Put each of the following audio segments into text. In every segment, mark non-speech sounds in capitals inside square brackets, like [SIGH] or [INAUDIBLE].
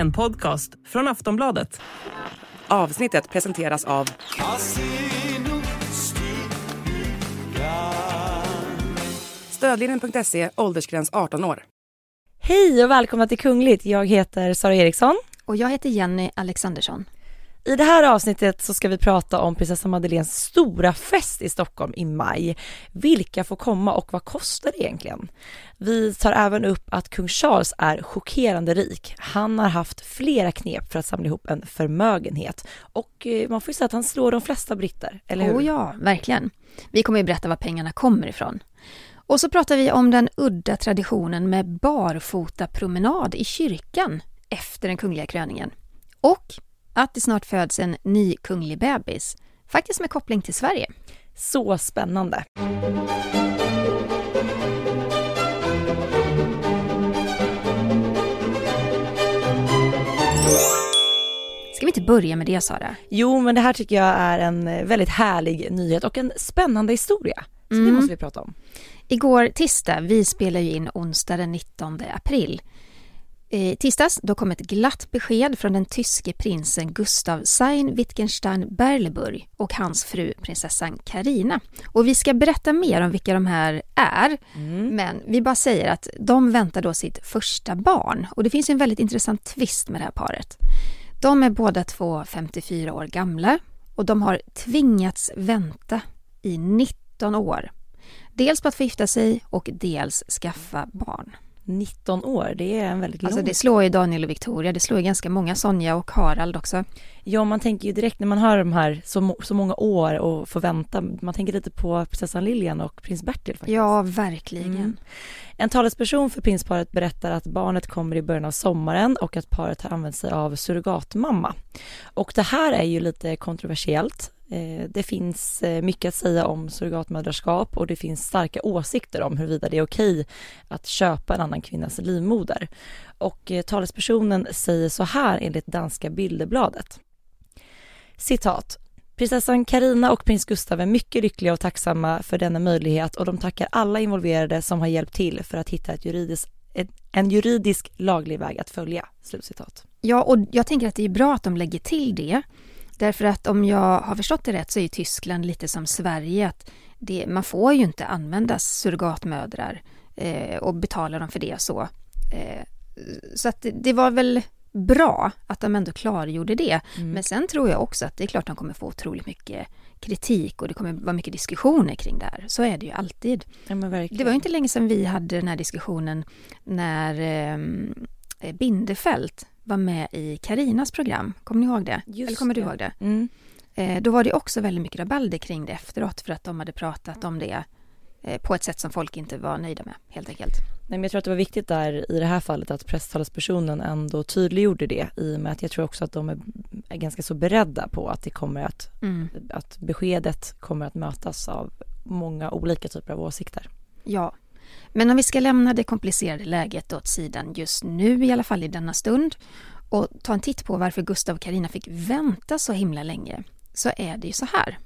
En podcast från Aftonbladet. Avsnittet presenteras av Stödlinjen.se, åldersgräns 18 år. Hej och välkomna till Kungligt. Jag heter Sara Eriksson. Och jag heter Jenny Alexandersson. I det här avsnittet så ska vi prata om prinsessa Madeleines stora fest i Stockholm i maj. Vilka får komma och vad kostar det egentligen? Vi tar även upp att kung Charles är chockerande rik. Han har haft flera knep för att samla ihop en förmögenhet och eh, man får ju säga att han slår de flesta britter, eller hur? Oh ja, verkligen. Vi kommer ju berätta var pengarna kommer ifrån. Och så pratar vi om den udda traditionen med barfota promenad i kyrkan efter den kungliga kröningen. Och att det snart föds en ny kunglig bebis, faktiskt med koppling till Sverige. Så spännande. Ska vi inte börja med det Sara? Jo, men det här tycker jag är en väldigt härlig nyhet och en spännande historia. Så det Mm. måste vi prata om. Igår tisdag, vi spelar ju in onsdag den 19 april. I tisdags då kom ett glatt besked från den tyske prinsen Gustav Sein Wittgenstein Berleburg och hans fru prinsessan Karina. Och vi ska berätta mer om vilka de här är, men vi bara säger att de väntar då sitt första barn. Och det finns en väldigt intressant twist med det här paret. De är båda två 54 år gamla och de har tvingats vänta i 19 år. Dels på att få gifta sig och dels skaffa barn. 19 år, det är en väldigt lång Alltså det slår ju Daniel och Victoria, det slår ju ganska många, Sonja och Harald också. Ja, man tänker ju direkt när man hör de här så, så många år och får vänta, man tänker lite på prinsessan Lilian och prins Bertil faktiskt. Ja, verkligen. Mm. En talesperson för prinsparet berättar att barnet kommer i början av sommaren och att paret har använt sig av surrogatmamma. Och det här är ju lite kontroversiellt. Eh, det finns eh, mycket att säga om surrogatmödraskap och det finns starka åsikter om huruvida det är okej att köpa en annan kvinnas livmoder. Och eh, talespersonen säger så här enligt danska Bilderbladet. Citat. Prinsessan Karina och prins Gustav är mycket lyckliga och tacksamma för denna möjlighet och de tackar alla involverade som har hjälpt till för att hitta ett juridiskt, en juridisk laglig väg att följa. Slutcitat. Ja, och jag tänker att det är bra att de lägger till det. Därför att om jag har förstått det rätt så är Tyskland lite som Sverige. att det, Man får ju inte använda surrogatmödrar eh, och betala dem för det så. Eh, så att det, det var väl bra att de ändå klargjorde det. Men sen tror jag också att det är klart att de kommer få otroligt mycket kritik och det kommer vara mycket diskussioner kring det här. Så är det ju alltid. Ja. Det var ju inte länge sedan vi hade den här diskussionen när eh, Bindefält var med i Karinas program. Kommer ni ihåg det? Just Eller kommer du det. ihåg det? Mm. Eh, då var det också väldigt mycket rabalder kring det efteråt för att de hade pratat om det eh, på ett sätt som folk inte var nöjda med helt enkelt. Nej, men jag tror att det var viktigt där i det här fallet att presstalespersonen ändå tydliggjorde det i och med att jag tror också att de är, är ganska så beredda på att det kommer att, Mm. att beskedet kommer att mötas av många olika typer av åsikter. Ja, men om vi ska lämna det komplicerade läget åt sidan just nu, i alla fall i denna stund, och ta en titt på varför Gustav och Karina fick vänta så himla länge, så är det ju så här.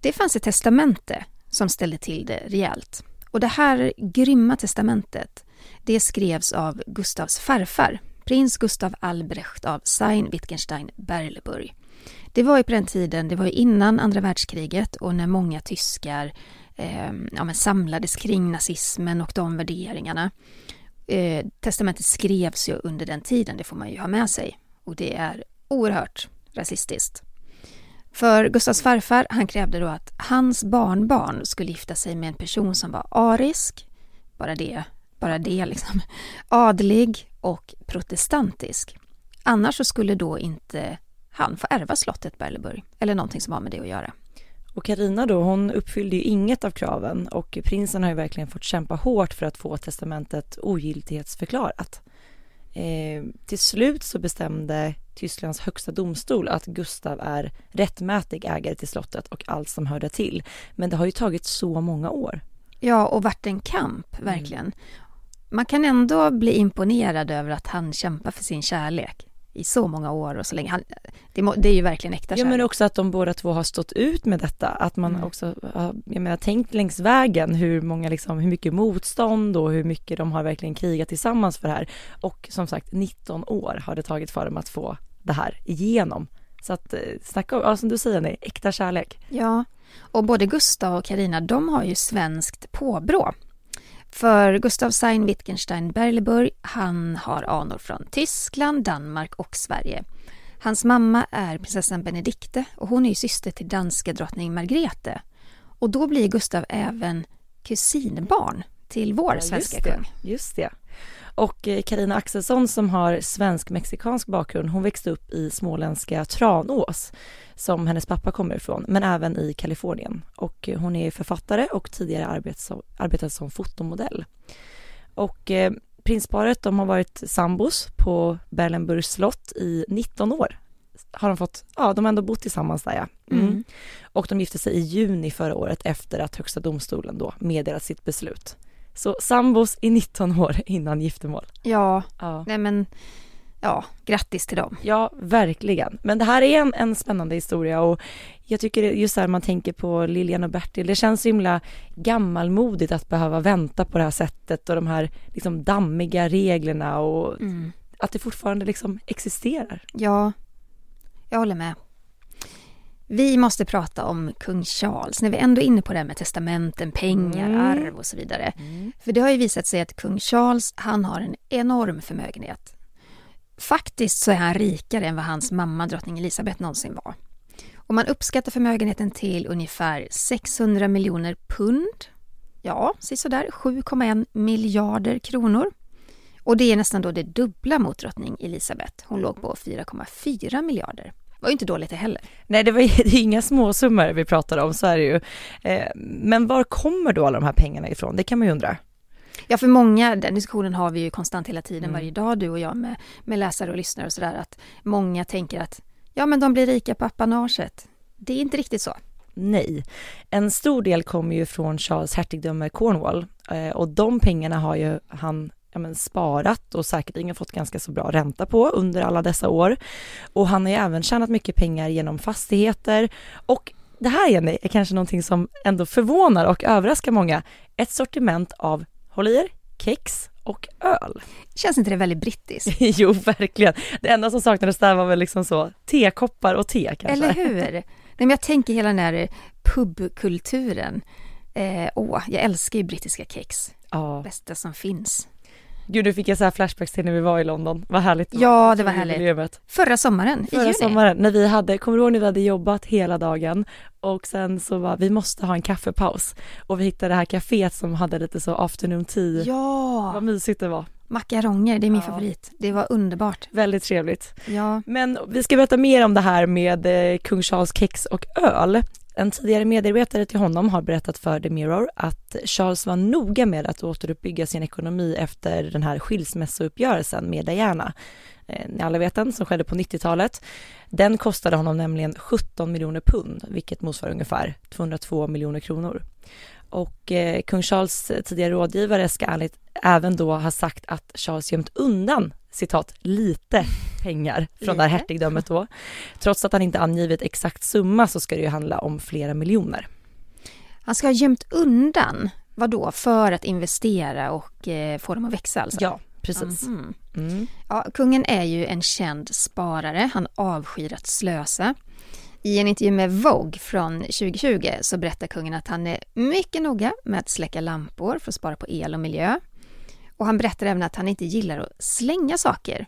Det fanns ett testamente som ställde till det rejält. Och det här grymma testamentet, det skrevs av Gustavs farfar, prins Gustav Albrecht av Sein Wittgenstein Berleburg. Det var ju på den tiden, det var ju innan andra världskriget och när många tyskar eh, ja, men samlades kring nazismen och de värderingarna. Eh, testamentet skrevs ju under den tiden, det får man ju ha med sig. Och det är oerhört rasistiskt. För Gustavs farfar, han krävde då att hans barnbarn skulle gifta sig med en person som var arisk, bara det, bara det liksom, adlig och protestantisk. Annars så skulle då inte han få ärva slottet Berleburg, eller någonting som har med det att göra. Och Karina då, hon uppfyllde ju inget av kraven och prinsen har ju verkligen fått kämpa hårt för att få testamentet ogiltighetsförklarat. Eh, till slut så bestämde Tysklands högsta domstol att Gustav är rättmätig ägare till slottet och allt som hörde till. Men det har ju tagit så många år. Ja, och vart en kamp, verkligen. Man kan ändå bli imponerad över att han kämpar för sin kärlek. I så många år och så länge. Han, det, må, det är ju verkligen äkta Ja men kärlek. också att de båda två har stått ut med detta, att man Mm. också, har, jag menar tänkt längs vägen hur många liksom, hur mycket motstånd och hur mycket de har verkligen krigat tillsammans för det här. Och som sagt 19 år har det tagit för dem att få det här igenom. Så att eh, snacka om, ja, som du säger, nej, äkta kärlek. Ja, och både Gustav och Karina de har ju svenskt påbrå. För Gustav Sein Wittgenstein Berleburg, han har anor från Tyskland, Danmark och Sverige. Hans mamma är prinsessan Benedikte och hon är syster till danska drottning Margrethe. Och då blir Gustav även kusinbarn till vår Ja, svenska kung. Just det. Och Karina Axelsson som har svensk-mexikansk bakgrund, hon växte upp i småländska Tranås som hennes pappa kommer ifrån, men även i Kalifornien. Och eh, hon är författare och tidigare arbetat som, arbetat som fotomodell. Och eh, prinsparet, de har varit sambos på Berlenburgs slott i 19 år. Har de fått, ja de har ändå bott tillsammans där ja. Mm. Mm. Och de gifte sig i juni förra året efter att Högsta domstolen då meddelat sitt beslut. Så sambos i 19 år innan giftermål. Ja, Ja. nej men ja, grattis till dem. Ja, verkligen. Men det här är en, en spännande historia och jag tycker just här man tänker på Lilian och Bertil, det känns så himla gammalmodigt att behöva vänta på det här sättet och de här liksom dammiga reglerna och Mm. att det fortfarande liksom existerar. Ja, jag håller med. Vi måste prata om kung Charles när vi ändå är inne på det här med testamenten, pengar, Mm. arv och så vidare. För det har ju visat sig att kung Charles, han har en enorm förmögenhet. Faktiskt så är han rikare än vad hans mamma drottning Elizabeth någonsin var. Och man uppskattar förmögenheten till ungefär 600 miljoner pund. Ja, sådär 7,1 miljarder kronor. Och det är nästan då det dubbla mot drottning Elizabeth. Hon låg på 4,4 miljarder. Var ju inte dåligt det heller. Nej, det, var, [LAUGHS] det är inga småsummor vi pratar om, så är det ju. Eh, men var kommer då alla de här pengarna ifrån? Det kan man ju undra. Ja, för många, den diskussionen har vi ju konstant hela tiden Mm. varje dag, du och jag med, med läsare och lyssnare och sådär, att många tänker att ja, men de blir rika på apanaget. Det är inte riktigt så. Nej, en stor del kommer ju från Charles hertigdöme Cornwall eh, och de pengarna har ju han ja, men, sparat och säkerligen fått ganska så bra ränta på under alla dessa år. Och han har ju även tjänat mycket pengar genom fastigheter och det här Jenny är kanske någonting som ändå förvånar och överraskar många. Ett sortiment av, håll i er, kex och öl. Känns inte det väldigt brittiskt? [LAUGHS] jo, verkligen. Det enda som saknades där var väl liksom så tekoppar och te kanske. Eller hur? Nej, men jag tänker hela den här pubkulturen. Eh, åh, jag älskar ju brittiska kex. Ja. Bästa som finns. Gud, nu fick jag så här flashbacks till när vi var i London. Vad härligt. Ja, det var härligt. Jubileet. Förra sommaren, i Förra juni. sommaren när vi hade, kommer du ihåg när vi hade jobbat hela dagen och sen så var vi måste ha en kaffepaus och vi hittade det här kaféet som hade lite så afternoon tea. Ja, Vad mysigt det var. Makaronger, det är min Ja. favorit. Det var underbart. Väldigt trevligt. Ja, Men vi ska berätta mer om det här med eh, kung Charles kex och öl. En tidigare medarbetare till honom har berättat för The Mirror att Charles var noga med att återuppbygga sin ekonomi efter den här skilsmässouppgörelsen med Diana. Eh, Ni alla vet den, som skedde på 90-talet. Den kostade honom nämligen 17 miljoner pund, vilket motsvarar ungefär 202 miljoner kronor. Och eh, kung Charles tidigare rådgivare ska ärligt även då ha sagt att Charles gömt undan citat, lite pengar från det här hertigdömet då. Trots att han inte angivit exakt summa så ska det ju handla om flera miljoner. han ska ha gömt undan, vad då för att investera och eh, få dem att växa alltså? Ja, precis. Mhm. Mm. Ja, kungen är ju en känd sparare. Han avskyr att slösa. I en intervju med Vogue från 2020 så berättar kungen att han är mycket noga med att släcka lampor för att spara på el och miljö. Och han berättar även att han inte gillar att slänga saker.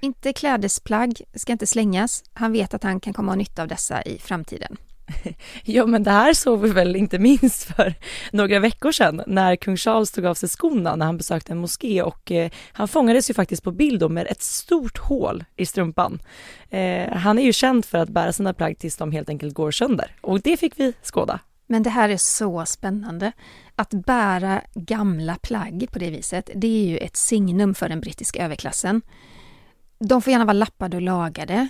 Inte klädesplagg ska inte slängas. Han vet att han kan komma att ha nytta av dessa i framtiden. [LAUGHS] Ja men det här såg vi väl inte minst för några veckor sedan när kung Charles tog av sig skorna när han besökte en moské och eh, han fångades ju faktiskt på bild då med ett stort hål i strumpan. Eh, han är ju känd för att bära sina plagg tills de helt enkelt går sönder och det fick vi skåda. Men det här är så spännande. Att bära gamla plagg på det viset, det är ju ett signum för den brittiska överklassen. De får gärna vara lappade och lagade.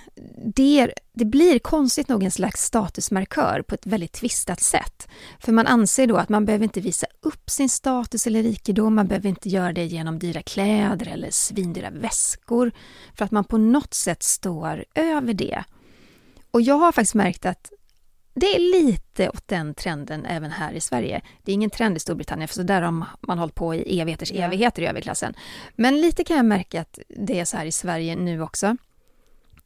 Det, är, det blir konstigt nog en slags statusmarkör på ett väldigt tvistat sätt. För man anser då att man behöver inte visa upp sin status eller rikedom, man behöver inte göra det genom dyra kläder eller svindyra väskor, för att man på något sätt står över det. Och jag har faktiskt märkt att det är lite åt den trenden även här i Sverige. Det är ingen trend i Storbritannien, för så där har man hållit på i evigheters yeah. evigheter i överklassen. Men lite kan jag märka att det är så här i Sverige nu också.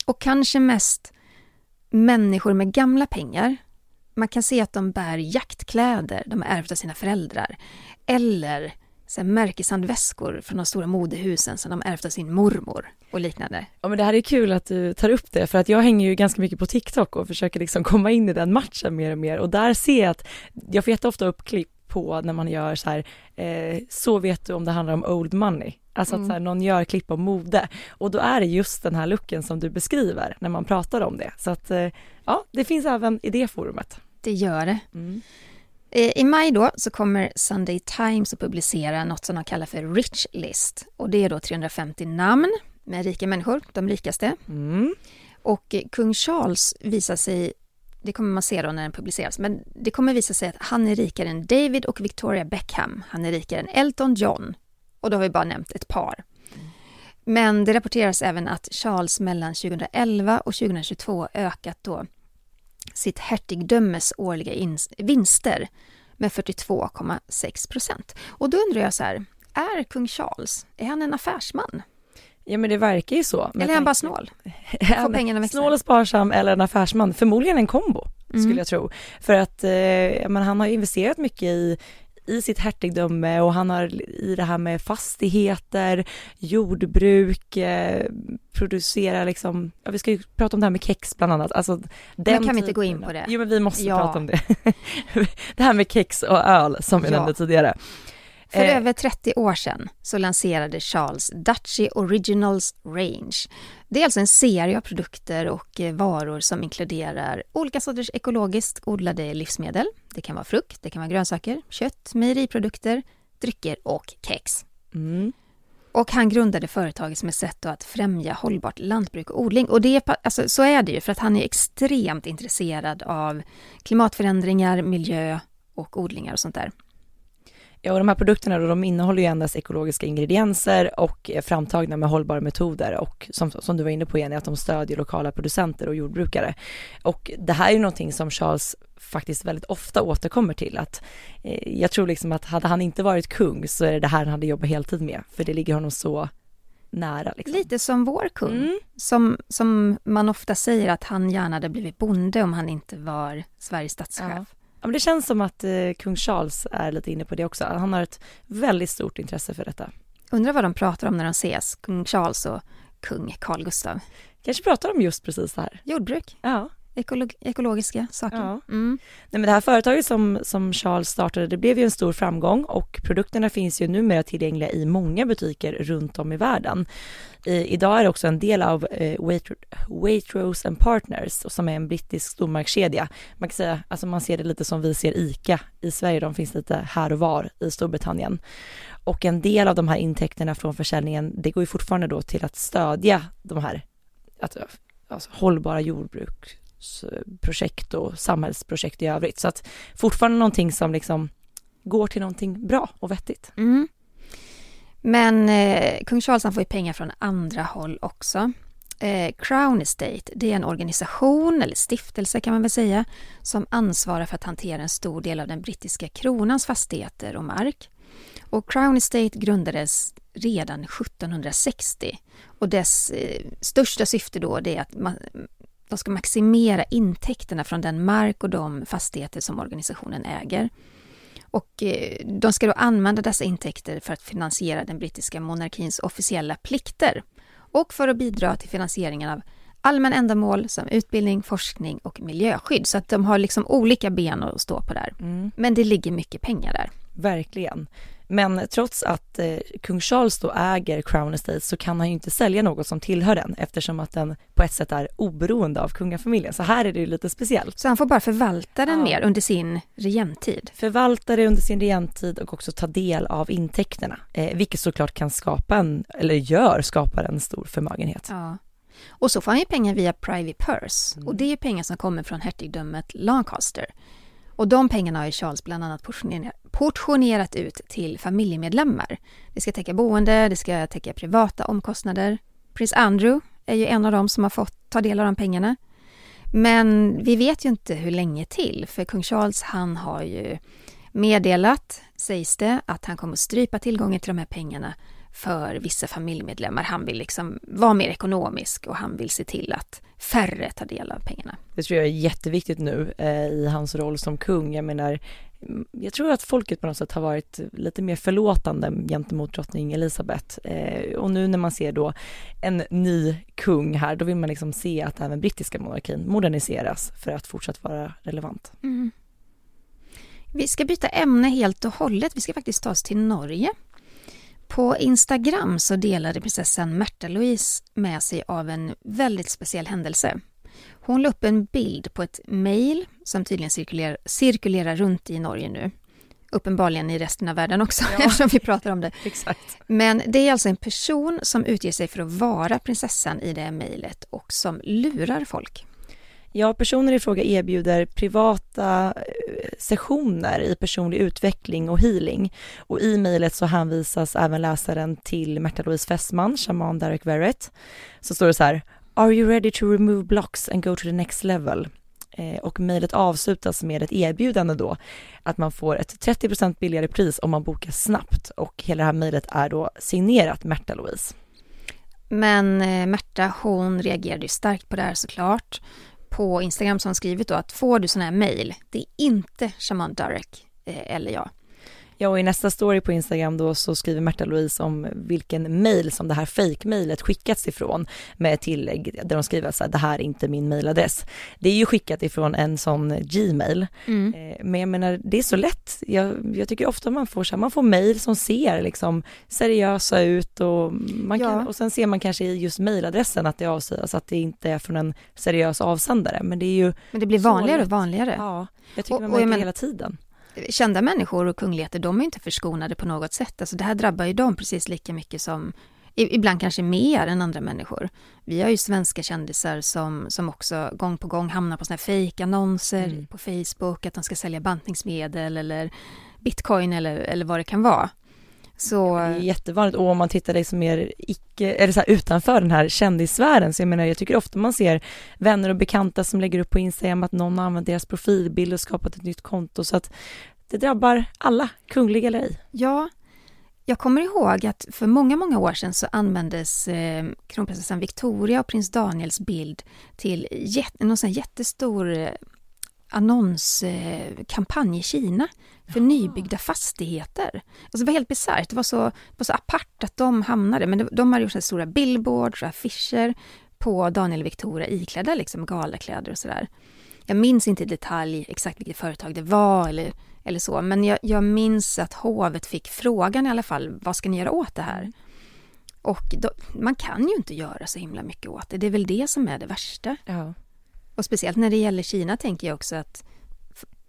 Och kanske mest människor med gamla pengar. Man kan se att de bär jaktkläder de har ärvt av sina föräldrar. Eller så här märkeshandväskor från de stora modehusen som de ärvt av sin mormor och liknande. Ja men det här är kul att du tar upp det för att jag hänger ju ganska mycket på TikTok och försöker liksom komma in i den matchen mer och mer och där ser jag att jag får jätteofta upp klipp på när man gör så här, eh, så vet du om det handlar om old money. Alltså att mm. så här, någon gör klipp om mode och då är det just den här looken som du beskriver när man pratar om det. Så att eh, ja, det finns även i det forumet. Det gör det. Mm. Eh, I maj då så kommer Sunday Times att publicera något som de kallar för Rich List. Och det är då 350 namn med rika människor, de rikaste. Mm. Och eh, kung Charles visar sig, det kommer man se då när den publiceras, men det kommer visa sig att han är rikare än David och Victoria Beckham. Han är rikare än Elton John. Och då har vi bara nämnt ett par. Men det rapporteras även att Charles mellan 2011 och 2022 ökat då sitt hertigdömes årliga vinster med 42,6 procent. Och då undrar jag så här, är kung Charles, är han en affärsman? Ja men det verkar ju så. Eller är han bara snål? [LAUGHS] Får pengarna växa? Snål och sparsam eller en affärsman, förmodligen en kombo skulle mm. jag tro. För att eh, men han har investerat mycket i i sitt hertigdöme och han har i det här med fastigheter, jordbruk, eh, producera liksom, ja, vi ska ju prata om det här med kex bland annat. Alltså, men kan vi inte gå in på det? Jo men vi måste ja. prata om det. [LAUGHS] det här med kex och öl som vi ja. nämnde tidigare. För eh. över 30 år sedan så lanserade Charles Dutchy Originals Range. Det är alltså en serie av produkter och eh, varor som inkluderar olika sorters ekologiskt odlade livsmedel. Det kan vara frukt, det kan vara grönsaker, kött, mejeriprodukter, drycker och kex. Mm. Och han grundade företaget som ett sätt att främja hållbart lantbruk och odling. Och det alltså, så är det ju, för att han är extremt intresserad av klimatförändringar, miljö och odlingar och sånt där. Ja, och de här produkterna då, de innehåller ju endast ekologiska ingredienser och är framtagna med hållbara metoder och som, som du var inne på Jenny, att de stödjer lokala producenter och jordbrukare. Och det här är ju någonting som Charles faktiskt väldigt ofta återkommer till att eh, jag tror liksom att hade han inte varit kung så är det det här han hade jobbat heltid med, för det ligger honom så nära. Liksom. Lite som vår kung, mm. som, som man ofta säger att han gärna hade blivit bonde om han inte var Sveriges statschef. Ja. Men det känns som att eh, kung Charles är lite inne på det också. Han har ett väldigt stort intresse för detta. Undrar vad de pratar om när de ses, kung Charles och kung Carl Gustav. Kanske pratar de just precis det här. Jordbruk. Ja. Ekolog ekologiska saker. Ja. Mm. Nej, men det här företaget som, som Charles startade, det blev ju en stor framgång och produkterna finns ju numera tillgängliga i många butiker runt om i världen. I, idag är det också en del av eh, Wait, Waitrose and Partners som är en brittisk stormarknadskedja. Man kan säga, alltså man ser det lite som vi ser ICA i Sverige, de finns lite här och var i Storbritannien. Och en del av de här intäkterna från försäljningen, det går ju fortfarande då till att stödja de här alltså, alltså hållbara jordbruk, projekt och samhällsprojekt i övrigt. Så att fortfarande någonting som liksom går till någonting bra och vettigt. Mm. Men eh, kung Charles han får ju pengar från andra håll också. Eh, Crown Estate, det är en organisation, eller stiftelse kan man väl säga, som ansvarar för att hantera en stor del av den brittiska kronans fastigheter och mark. Och Crown Estate grundades redan 1760 och dess eh, största syfte då det är att ma de ska maximera intäkterna från den mark och de fastigheter som organisationen äger. Och eh, de ska då använda dessa intäkter för att finansiera den brittiska monarkins officiella plikter och för att bidra till finansieringen av allmänna ändamål som utbildning, forskning och miljöskydd. Så att de har liksom olika ben att stå på där. Mm. Men det ligger mycket pengar där. Verkligen. Men trots att eh, kung Charles då äger Crown Estate så kan han ju inte sälja något som tillhör den eftersom att den på ett sätt är oberoende av kungafamiljen. Så här är det ju lite speciellt. Så han får bara förvalta den Ja. mer under sin regenttid? Förvalta det under sin regenttid och också ta del av intäkterna, eh, vilket såklart kan skapa en, eller gör, skapar en stor förmögenhet. Ja. Och så får han ju pengar via Privy Purse. Mm. Och det är ju pengar som kommer från hertigdömet Lancaster. Och de pengarna har ju Charles bland annat portionerat, ut till familjemedlemmar. Det ska täcka boende, det ska täcka privata omkostnader. Prins Andrew är ju en av dem som har fått ta del av de pengarna. Men vi vet ju inte hur länge till, för kung Charles han har ju meddelat, sägs det, att han kommer att strypa tillgången till de här pengarna för vissa familjemedlemmar. Han vill liksom vara mer ekonomisk och han vill se till att färre tar del av pengarna. Det tror jag är jätteviktigt nu eh, i hans roll som kung. Jag menar, mm, jag tror att folket på något sätt har varit lite mer förlåtande gentemot drottning Elizabeth. Eh, och nu när man ser då en ny kung här, då vill man liksom se att även brittiska monarkin moderniseras för att fortsatt vara relevant. Vi ska byta ämne helt och hållet. Vi ska faktiskt ta oss till Norge. På Instagram så delade prinsessan Märta Louise med sig av en väldigt speciell händelse. Hon la upp en bild på ett mejl som tydligen cirkulerar, cirkulerar runt i Norge nu. Uppenbarligen i resten av världen också [LAUGHS] eftersom vi pratar om det. Exakt. Men det är alltså en person som utger sig för att vara prinsessan i det mejlet och som lurar folk. Ja, personer i fråga erbjuder privata eh, sessioner i personlig utveckling och healing. Och i mejlet så hänvisas även läsaren till Märta Louise fästman, shaman Derek Verrett. Så står det så här, Are you ready to remove blocks and go to the next level? Eh, och mejlet avslutas med ett erbjudande då att man får ett 30% billigare pris om man bokar snabbt och hela det här mejlet är då signerat Märta Louise. Men eh, Märta hon reagerade ju starkt på det här såklart. På Instagram som skrivit då att får du sådana här mejl, det är inte shaman Darek eh, eller jag. Ja, och i nästa story på Instagram då så skriver Märta Louise om vilken mail som det här fake-mailet skickats ifrån med ett tillägg där de skriver så här, det här är inte min mailadress. Det är ju skickat ifrån en sån Gmail, Mm. eh, men jag menar det är så lätt. Jag, jag tycker ofta man får så här, man får mail som ser liksom seriösa ut och man kan, Ja. och sen ser man kanske i just mailadressen att det avslöjas att det inte är från en seriös avsändare, men det är ju, Men det blir vanligare och vanligare. ja, jag tycker Och- man och märker men- det hela tiden. Kända människor och kungligheter, de är inte förskonade på något sätt. Alltså det här drabbar ju dem precis lika mycket som, ibland kanske mer än andra människor. Vi har ju svenska kändisar som, som också gång på gång hamnar på såna här fejkannonser Mm. på Facebook, att de ska sälja bantningsmedel eller bitcoin eller, eller vad det kan vara. Så Det är jättevanligt. Och om man tittar liksom mer icke, eller så här utanför den här kändissfären så jag menar jag tycker ofta man ser vänner och bekanta som lägger upp på Instagram att någon har använt deras profilbild och skapat ett nytt konto. Så att det drabbar alla, kungliga eller ej. Ja, jag kommer ihåg att för många, många år sedan så användes eh, kronprinsessan Victoria och prins Daniels bild till jät- någon sån jättestor eh, annonskampanj i Kina för nybyggda fastigheter. Alltså det var helt bisarrt. Det var så, det var så apart att de hamnade, men de, de hade gjort så stora billboards och affischer på Daniel och Victoria iklädda liksom galakläder och sådär. Jag minns inte i detalj exakt vilket företag det var eller, eller så, men jag, jag minns att hovet fick frågan i alla fall, vad ska ni göra åt det här? Och då, man kan ju inte göra så himla mycket åt det, det är väl det som är det värsta. Ja. Och speciellt när det gäller Kina tänker jag också att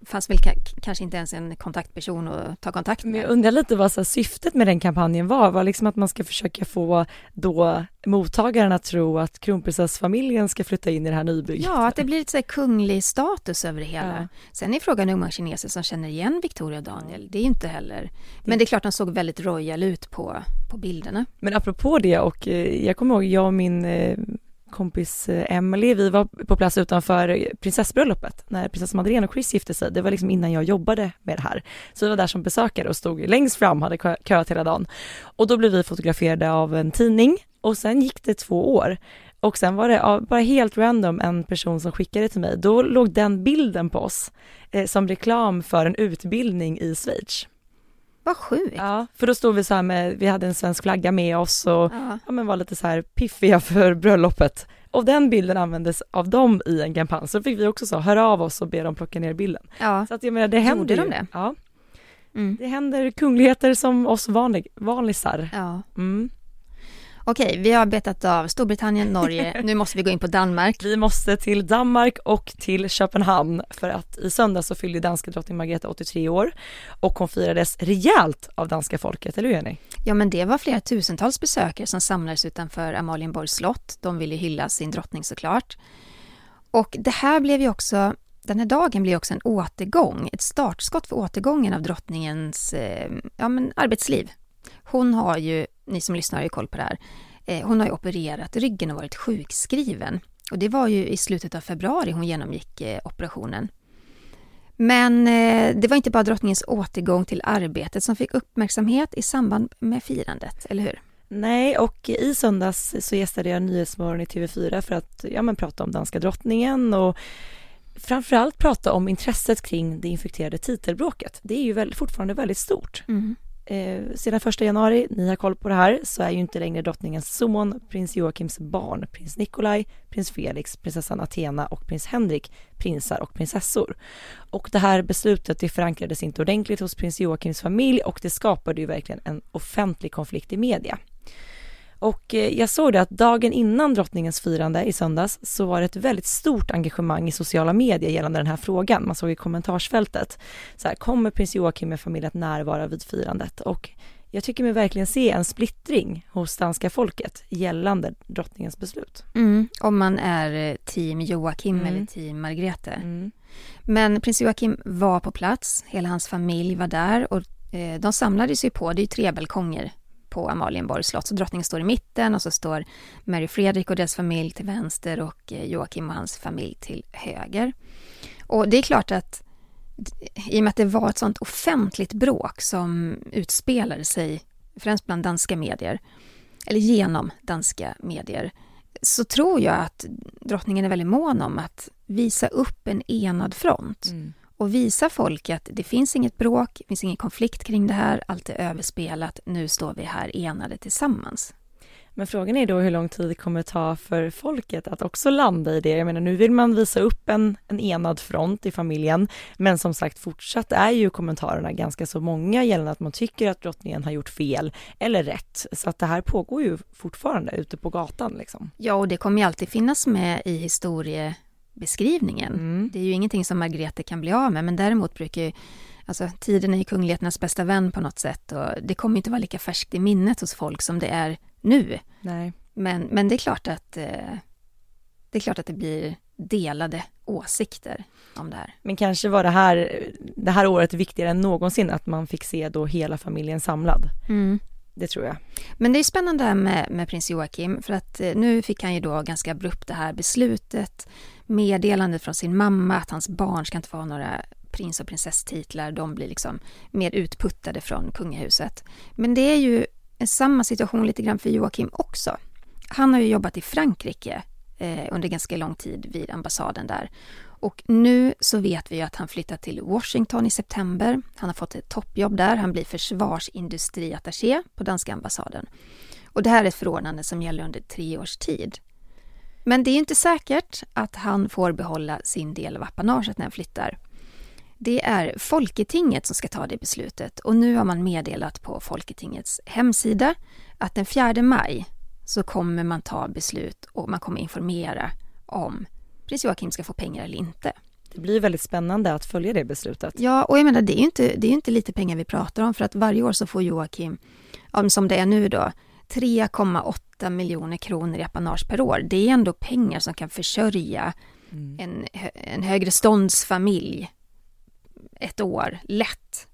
fanns väl ka- kanske inte ens en kontaktperson att ta kontakt Men jag med. undrar lite vad så här, syftet med den kampanjen var, var liksom att man ska försöka få då mottagaren att tro att kronprinsessfamiljen ska flytta in i det här nybygget. Ja, att det blir lite så kunglig status över det hela. Ja. Sen är frågan hur många kineser som känner igen Victoria och Daniel. Det är ju inte heller... Men det är klart de såg väldigt royal ut på, på bilderna. Men apropå det och eh, jag kommer ihåg jag och min eh, kompis eh, Emily, vi var på plats utanför prinsessbröllopet när prinsessa Madeleine och Chris gifte sig. Det var liksom innan jag jobbade med det här. Så vi var där som besökare och stod längst fram, hade kö- köat hela dagen. Och då blev vi fotograferade av en tidning och sen gick det två år. Och sen var det bara helt random en person som skickade till mig. Då låg den bilden på oss eh, som reklam för en utbildning i Schweiz. Vad sjukt! Ja, för då stod vi så här med, vi hade en svensk flagga med oss och Ja. ja, men var lite så här piffiga för bröllopet. Och den bilden användes av dem i en kampanj, så fick vi också så höra av oss och be dem plocka ner bilden. ja. Så att jag menar det händer Gjorde de det? Ja. Mm. Det händer kungligheter som oss vanlig, vanlisar. Ja. Mm. Okej, vi har betat av Storbritannien, Norge, [LAUGHS] nu måste vi gå in på Danmark. Vi måste till Danmark och till Köpenhamn för att i söndag så fyllde danska drottning Margrethe 83 år och hon firades rejält av danska folket, eller hur Jenny? Ja, men det var flera tusentals besökare som samlades utanför Amalienborgs slott. De ville hylla sin drottning såklart. Och det här blev ju också, den här dagen blev också en återgång, ett startskott för återgången av drottningens eh, ja, men arbetsliv. Hon har ju, ni som lyssnar har ju koll på det här, eh, hon har ju opererat ryggen och varit sjukskriven. Och det var ju i slutet av februari hon genomgick eh, operationen. Men eh, det var inte bara drottningens återgång till arbetet som fick uppmärksamhet i samband med firandet, eller hur? Nej, och i söndags så gästade jag Nyhetsmorgon i TV4 för att ja, men prata om danska drottningen och framförallt prata om intresset kring det infekterade titelbråket. Det är ju väl, fortfarande väldigt stort. Eh, sedan första januari, ni har koll på det här, så är ju inte längre drottningens son, prins Joakims barn, prins Nikolaj, prins Felix, prinsessan Athena och prins Henrik prinsar och prinsessor. Och det här beslutet det förankrades inte ordentligt hos prins Joakims familj och det skapade ju verkligen en offentlig konflikt i media. Och eh, jag såg det att dagen innan drottningens firande i söndags så var det ett väldigt stort engagemang i sociala medier gällande den här frågan. Man såg i kommentarsfältet, så här, kommer prins Joakim med familj att närvara vid firandet? Och jag tycker mig verkligen se en splittring hos danska folket gällande drottningens beslut. Mm, om man är eh, team Joakim Mm. eller team Margrethe. Mm. Men prins Joakim var på plats, hela hans familj var där och eh, de samlades ju på, det är ju tre balkonger på Amalienborgs slott, så drottningen står i mitten och så står Mary Fredrik och deras familj till vänster och eh, Joakim och hans familj till höger. Och det är klart att i och med att det var ett sånt offentligt bråk som utspelade sig främst bland danska medier, eller genom danska medier, så tror jag att drottningen är väldigt mån om att visa upp en enad front Mm och visa folk att det finns inget bråk, det finns ingen konflikt kring det här, allt är överspelat, nu står vi här enade tillsammans. Men frågan är då hur lång tid det kommer ta för folket att också landa i det. Jag menar nu vill man visa upp en, en enad front i familjen, men som sagt fortsatt är ju kommentarerna ganska så många gällande att man tycker att drottningen har gjort fel eller rätt. Så att det här pågår ju fortfarande ute på gatan liksom. Ja, och det kommer ju alltid finnas med i historiebeskrivningen. Mm. Det är ju ingenting som Margrethe kan bli av med, men däremot brukar ju Alltså tiden är ju kungligheternas bästa vän på något sätt och det kommer inte vara lika färskt i minnet hos folk som det är nu. Nej. Men, men det är klart att eh, det är klart att det blir delade åsikter om det här. Men kanske var det här, det här året viktigare än någonsin att man fick se då hela familjen samlad. Det tror jag. Men det är spännande här med, med prins Joakim för att eh, nu fick han ju då ganska abrupt det här beslutet, meddelandet från sin mamma att hans barn ska inte få ha några prins och prinsesstitlar, de blir liksom mer utputtade från kungahuset. Men det är ju samma situation lite grann för Joakim också. Han har ju jobbat i Frankrike eh, under ganska lång tid vid ambassaden där. Och nu så vet vi ju att han flyttar till Washington i september. Han har fått ett toppjobb där. Han blir försvarsindustriattaché på danska ambassaden. Och det här är ett förordnande som gäller under tre års tid. Men det är inte säkert att han får behålla sin del av apanaget när han flyttar. Det är Folketinget som ska ta det beslutet och nu har man meddelat på Folketingets hemsida att den 4 maj så kommer man ta beslut och man kommer informera om prins Joakim ska få pengar eller inte. Det blir väldigt spännande att följa det beslutet. Ja, och jag menar det är ju inte, det är inte lite pengar vi pratar om för att varje år så får Joakim, som det är nu då, 3,8 miljoner kronor i apanage per år. Det är ändå pengar som kan försörja en, hö- en högre ståndsfamilj ett år, lätt.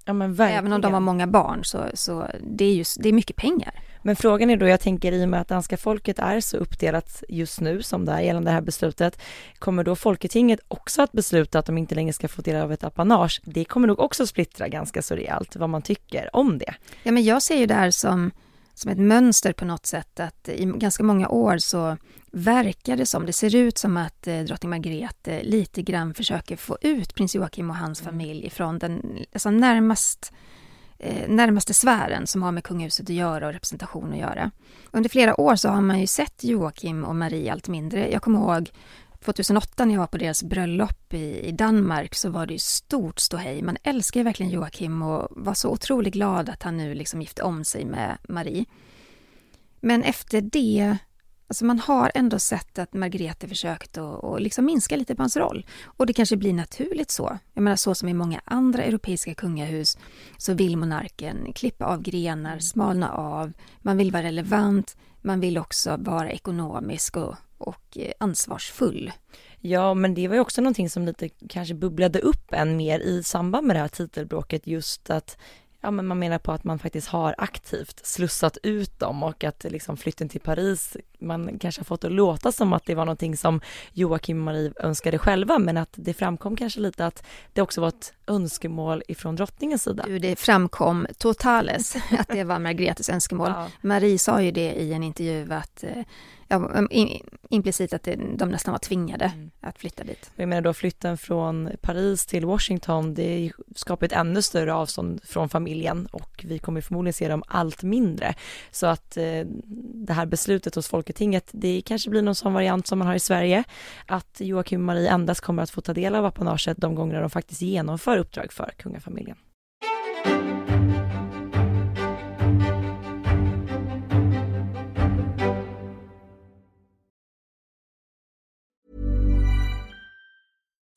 Ja. Även om de har många barn så, så det är ju det är mycket pengar. Men frågan är då, jag tänker i och med att danska folket är så uppdelat just nu som det är gällande det här beslutet, kommer då Folketinget också att besluta att de inte längre ska få del av ett apanage? Det kommer nog också splittra ganska så rejält vad man tycker om det. Ja, men jag ser ju det här som, som ett mönster på något sätt att i ganska många år så verkar det som, det ser ut som att eh, drottning Margrethe lite grann försöker få ut prins Joakim och hans familj ifrån den alltså närmast Eh, närmaste sfären som har med kungahuset att göra och representation att göra. Under flera år så har man ju sett Joakim och Marie allt mindre. Jag kommer ihåg 2008 när jag var på deras bröllop i, i Danmark så var det ju stort ståhej. Man älskar ju verkligen Joakim och var så otroligt glad att han nu liksom gifte om sig med Marie. Men efter det, alltså man har ändå sett att Margrethe försökt att, att liksom minska lite på hans roll. Och det kanske blir naturligt så. Jag menar så som i många andra europeiska kungahus så vill monarken klippa av grenar, smalna av, man vill vara relevant, man vill också vara ekonomisk och, och eh, ansvarsfull. Ja, men det var ju också någonting som lite kanske bubblade upp än mer i samband med det här titelbråket, just att ja, men man menar på att man faktiskt har aktivt slussat ut dem och att liksom flytten till Paris, man kanske har fått det att låta som att det var någonting som Joakim och Marie önskade själva, men att det framkom kanske lite att det också var ett önskemål ifrån drottningens sida. Det framkom totales att det var Margretes önskemål. [LAUGHS] Ja. Marie sa ju det i en intervju att ja, implicit att de nästan var tvingade mm. att flytta dit. Jag menar då flytten från Paris till Washington, det skapar ett ännu större avstånd från familjen och vi kommer förmodligen se dem allt mindre. Så att eh, det här beslutet hos Folketinget, det kanske blir någon sån variant som man har i Sverige, att Joakim och Marie endast kommer att få ta del av apanaget de gånger de faktiskt genomför uppdrag för kungafamiljen.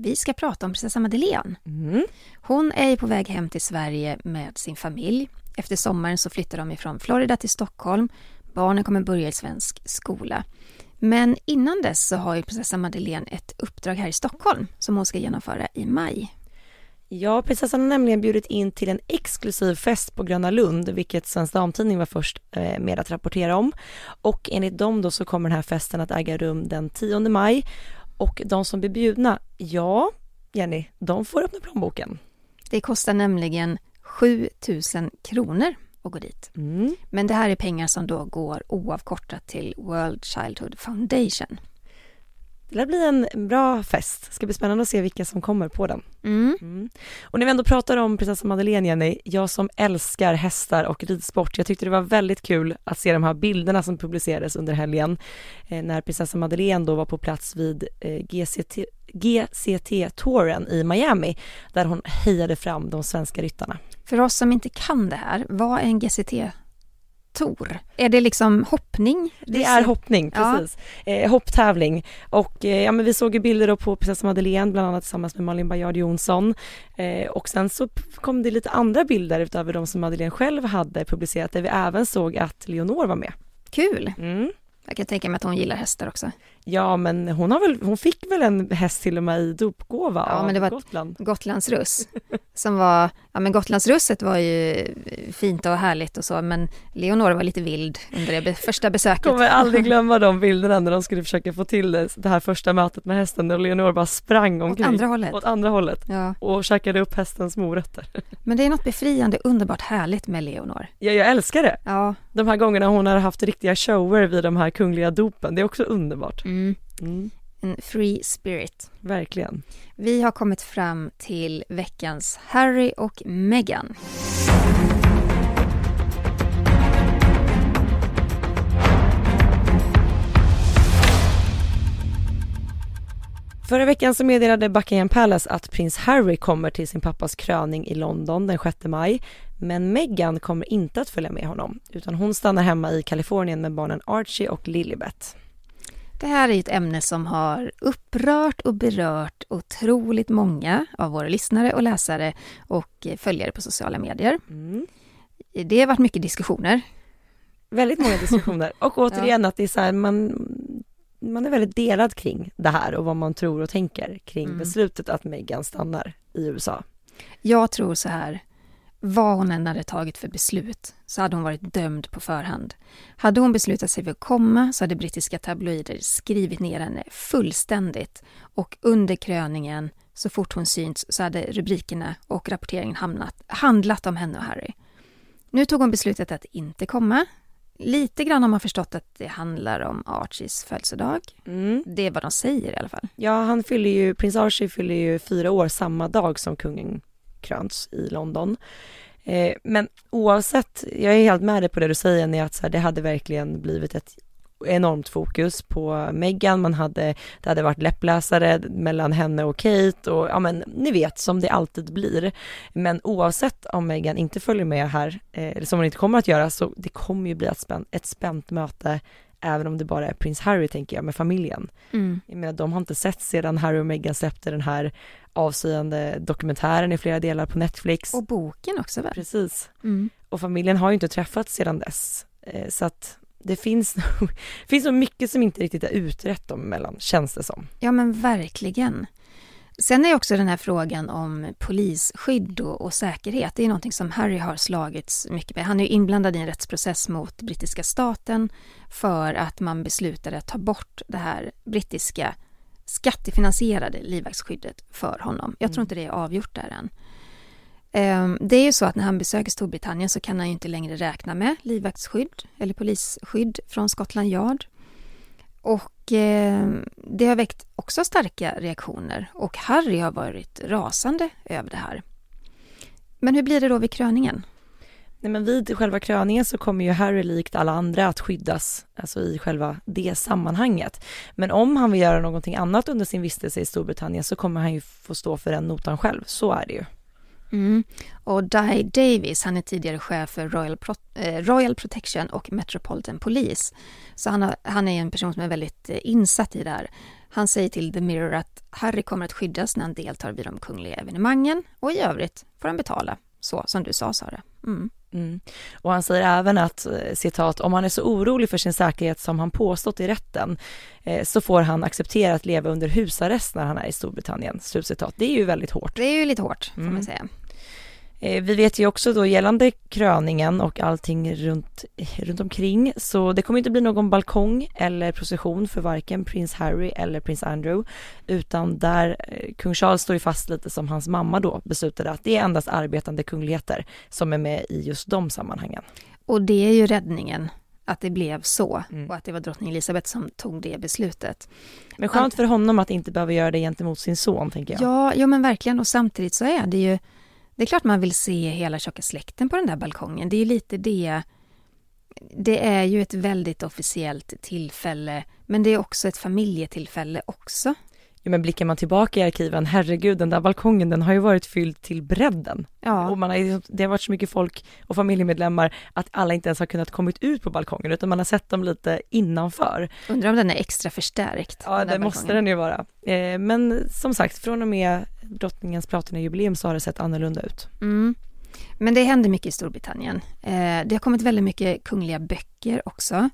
Vi ska prata om prinsessa Madeleine. Mm. Hon är på väg hem till Sverige med sin familj. Efter sommaren så flyttar de ifrån Florida till Stockholm. Barnen kommer börja i svensk skola. Men innan dess så har ju prinsessa Madeleine ett uppdrag här i Stockholm som hon ska genomföra i maj. Ja, prinsessan har nämligen bjudit in till en exklusiv fest på Gröna Lund, vilket Svensk Damtidning var först eh, med att rapportera om. Och enligt dem då så kommer den här festen att äga rum den 10 maj och de som blir bjudna, ja, Jenny, de får öppna plånboken. Det kostar nämligen 7 000 kronor att gå dit. Mm. Men det här är pengar som då går oavkortat till World Childhood Foundation. Det lär bli en bra fest. Det ska bli spännande att se vilka som kommer på den. Mm. Mm. Och när vi ändå pratar om prinsessa Madeleine, Jenny, jag som älskar hästar och ridsport, jag tyckte det var väldigt kul att se de här bilderna som publicerades under helgen eh, när prinsessa Madeleine då var på plats vid eh, GCT, GCT-touren i Miami där hon hejade fram de svenska ryttarna. För oss som inte kan det här, vad är en GCT Tor. Är det liksom hoppning? Det är hoppning, precis. Ja. Eh, hopptävling. Och eh, ja, men vi såg ju bilder då på prinsessa Madeleine, bland annat tillsammans med Malin Baryard Jonsson. Eh, och sen så kom det lite andra bilder utöver de som Madeleine själv hade publicerat, där vi även såg att Leonor var med. Kul! Mm. Jag kan tänka mig att hon gillar hästar också. Ja, men hon, har väl, hon fick väl en häst till och med i dopgåva ja, av men det var Gotland. Gotlandsruss. som var, ja men Gotlandsrusset var ju fint och härligt och så, men Leonor var lite vild under det första besöket. Jag kommer aldrig [LAUGHS] glömma de bilderna när de skulle försöka få till det, det här första mötet med hästen och Leonor bara sprang omkring. Åt andra hållet. Åt andra hållet. Ja. Och käkade upp hästens morötter. [LAUGHS] Men det är något befriande, underbart härligt med Leonor. Ja, jag älskar det. Ja. De här gångerna hon har haft riktiga shower vid de här kungliga dopen, det är också underbart. Mm. Mm. En free spirit. Verkligen. Vi har kommit fram till veckans Harry och Meghan. Förra veckan så meddelade Buckingham Palace att prins Harry kommer till sin pappas kröning i London den 6 maj. Men Meghan kommer inte att följa med honom, utan hon stannar hemma i Kalifornien med barnen Archie och Lilibet. Det här är ett ämne som har upprört och berört otroligt många av våra lyssnare och läsare och följare på sociala medier. Mm. Det har varit mycket diskussioner. Väldigt många diskussioner [LAUGHS] och återigen att det är så här, man, man är väldigt delad kring det här och vad man tror och tänker kring Mm. beslutet att Meghan stannar i USA. Jag tror så här, vad hon än hade tagit för beslut så hade hon varit dömd på förhand. Hade hon beslutat sig för att komma så hade brittiska tabloider skrivit ner henne fullständigt och under kröningen, så fort hon synts, så hade rubrikerna och rapporteringen hamnat, handlat om henne och Harry. Nu tog hon beslutet att inte komma. Lite grann har man förstått att det handlar om Archies födelsedag. Mm. Det är vad de säger i alla fall. Ja, han fyller ju, prins Archie fyller ju fyra år samma dag som kungen krönts i London. Eh, men oavsett, jag är helt med dig på det du säger, när att så här, det hade verkligen blivit ett enormt fokus på Meghan, man hade, det hade varit läppläsare mellan henne och Kate och ja men ni vet som det alltid blir. Men oavsett om Meghan inte följer med här, eh, som hon inte kommer att göra, så det kommer ju bli ett, spän, ett spänt möte även om det bara är prins Harry tänker jag med familjen. Jag menar de har inte sett sedan Harry och Meghan släppte den här avslöjande dokumentären i flera delar på Netflix. Och boken också väl? Precis. Mm. Och familjen har ju inte träffats sedan dess. Eh, Så att det finns nog, [LAUGHS] finns nog mycket som inte riktigt är utrett dem emellan, känns det som. Ja men verkligen. Sen är också den här frågan om polisskydd och, och säkerhet, det är någonting som Harry har slagits mycket med. Han är inblandad i en rättsprocess mot brittiska staten för att man beslutade att ta bort det här brittiska skattefinansierade livvaktsskyddet för honom. Jag tror inte det är avgjort där än. Ehm, Det är ju så att när han besöker Storbritannien så kan han ju inte längre räkna med livvaktsskydd eller polisskydd från Scotland Yard. Och eh, det har väckt också starka reaktioner och Harry har varit rasande över det här. Men hur blir det då vid kröningen? Nej men vid själva kröningen så kommer ju Harry likt alla andra att skyddas, alltså i själva det sammanhanget. Men om han vill göra någonting annat under sin vistelse i Storbritannien så kommer han ju få stå för den notan själv, så är det ju. Mm. Och Di Davis, han är tidigare chef för Royal, Pro eh, Royal Protection och Metropolitan Police. Så han, har, han är en person som är väldigt eh, insatt i det här. Han säger till The Mirror att Harry kommer att skyddas när han deltar vid de kungliga evenemangen och i övrigt får han betala, så som du sa Sara. Mm. Mm. Och han säger även att, eh, citat, om han är så orolig för sin säkerhet som han påstått i rätten, eh, så får han acceptera att leva under husarrest när han är i Storbritannien, slutcitat. Det är ju väldigt hårt. Det är ju lite hårt, får Mm. man säga. Eh, Vi vet ju också då gällande kröningen och allting runt, runt omkring, så det kommer inte bli någon balkong eller procession för varken prins Harry eller prins Andrew, utan där eh, kung Charles står ju fast lite som hans mamma då beslutade att det är endast arbetande kungligheter som är med i just de sammanhangen. Och det är ju räddningen, att det blev så Mm. och att det var drottning Elizabeth som tog det beslutet. Men skönt för honom att inte behöva göra det gentemot sin son, tänker jag. Ja, ja men verkligen. Och samtidigt så är det ju... Det är klart man vill se hela tjocka släkten på den där balkongen. Det är ju lite det... Det är ju ett väldigt officiellt tillfälle, men det är också ett familjetillfälle också. Jo, men blickar man tillbaka i arkiven, herregud, den där balkongen, den har ju varit fylld till bredden. Ja, Och man har, ju- det har varit så mycket folk och familjemedlemmar att alla inte ens har kunnat kommit ut på balkongen utan man har sett dem lite innanför. undrar om den är extra förstärkt. Ja, det måste den ju vara. Eh, men som sagt, från och med drottningens platinajubileum så har det sett annorlunda ut. Mm. Men det händer mycket i Storbritannien. Eh, det har kommit väldigt mycket kungliga böcker också.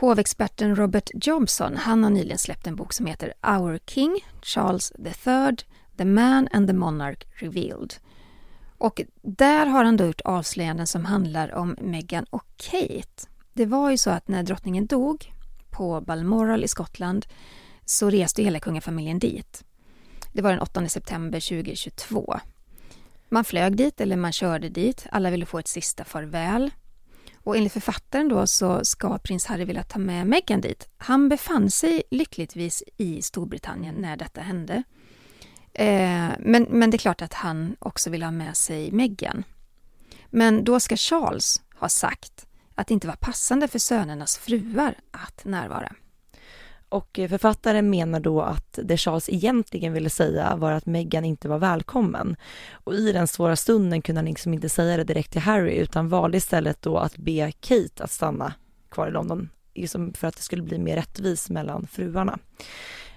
Hovexperten Robert Jobson, han har nyligen släppt en bok som heter Our King, Charles III, The Man and the Monarch Revealed. Och där har han då gjort avslöjanden som handlar om Meghan och Kate. Det var ju så att när drottningen dog på Balmoral i Skottland så reste hela kungafamiljen dit. Det var den 8 september 2022. Man flög dit eller man körde dit. Alla ville få ett sista farväl. Och enligt författaren då så ska prins Harry vilja ta med Meghan dit. Han befann sig lyckligtvis i Storbritannien när detta hände. Eh, men, men det är klart att han också vill ha med sig Meghan. Men då ska Charles ha sagt att det inte var passande för sönernas fruar att närvara. Och eh, författaren menar då att det Charles egentligen ville säga var att Meghan inte var välkommen. Och i den svåra stunden kunde han liksom inte säga det direkt till Harry utan valde istället då att be Kate att stanna kvar i London liksom för att det skulle bli mer rättvis mellan fruarna.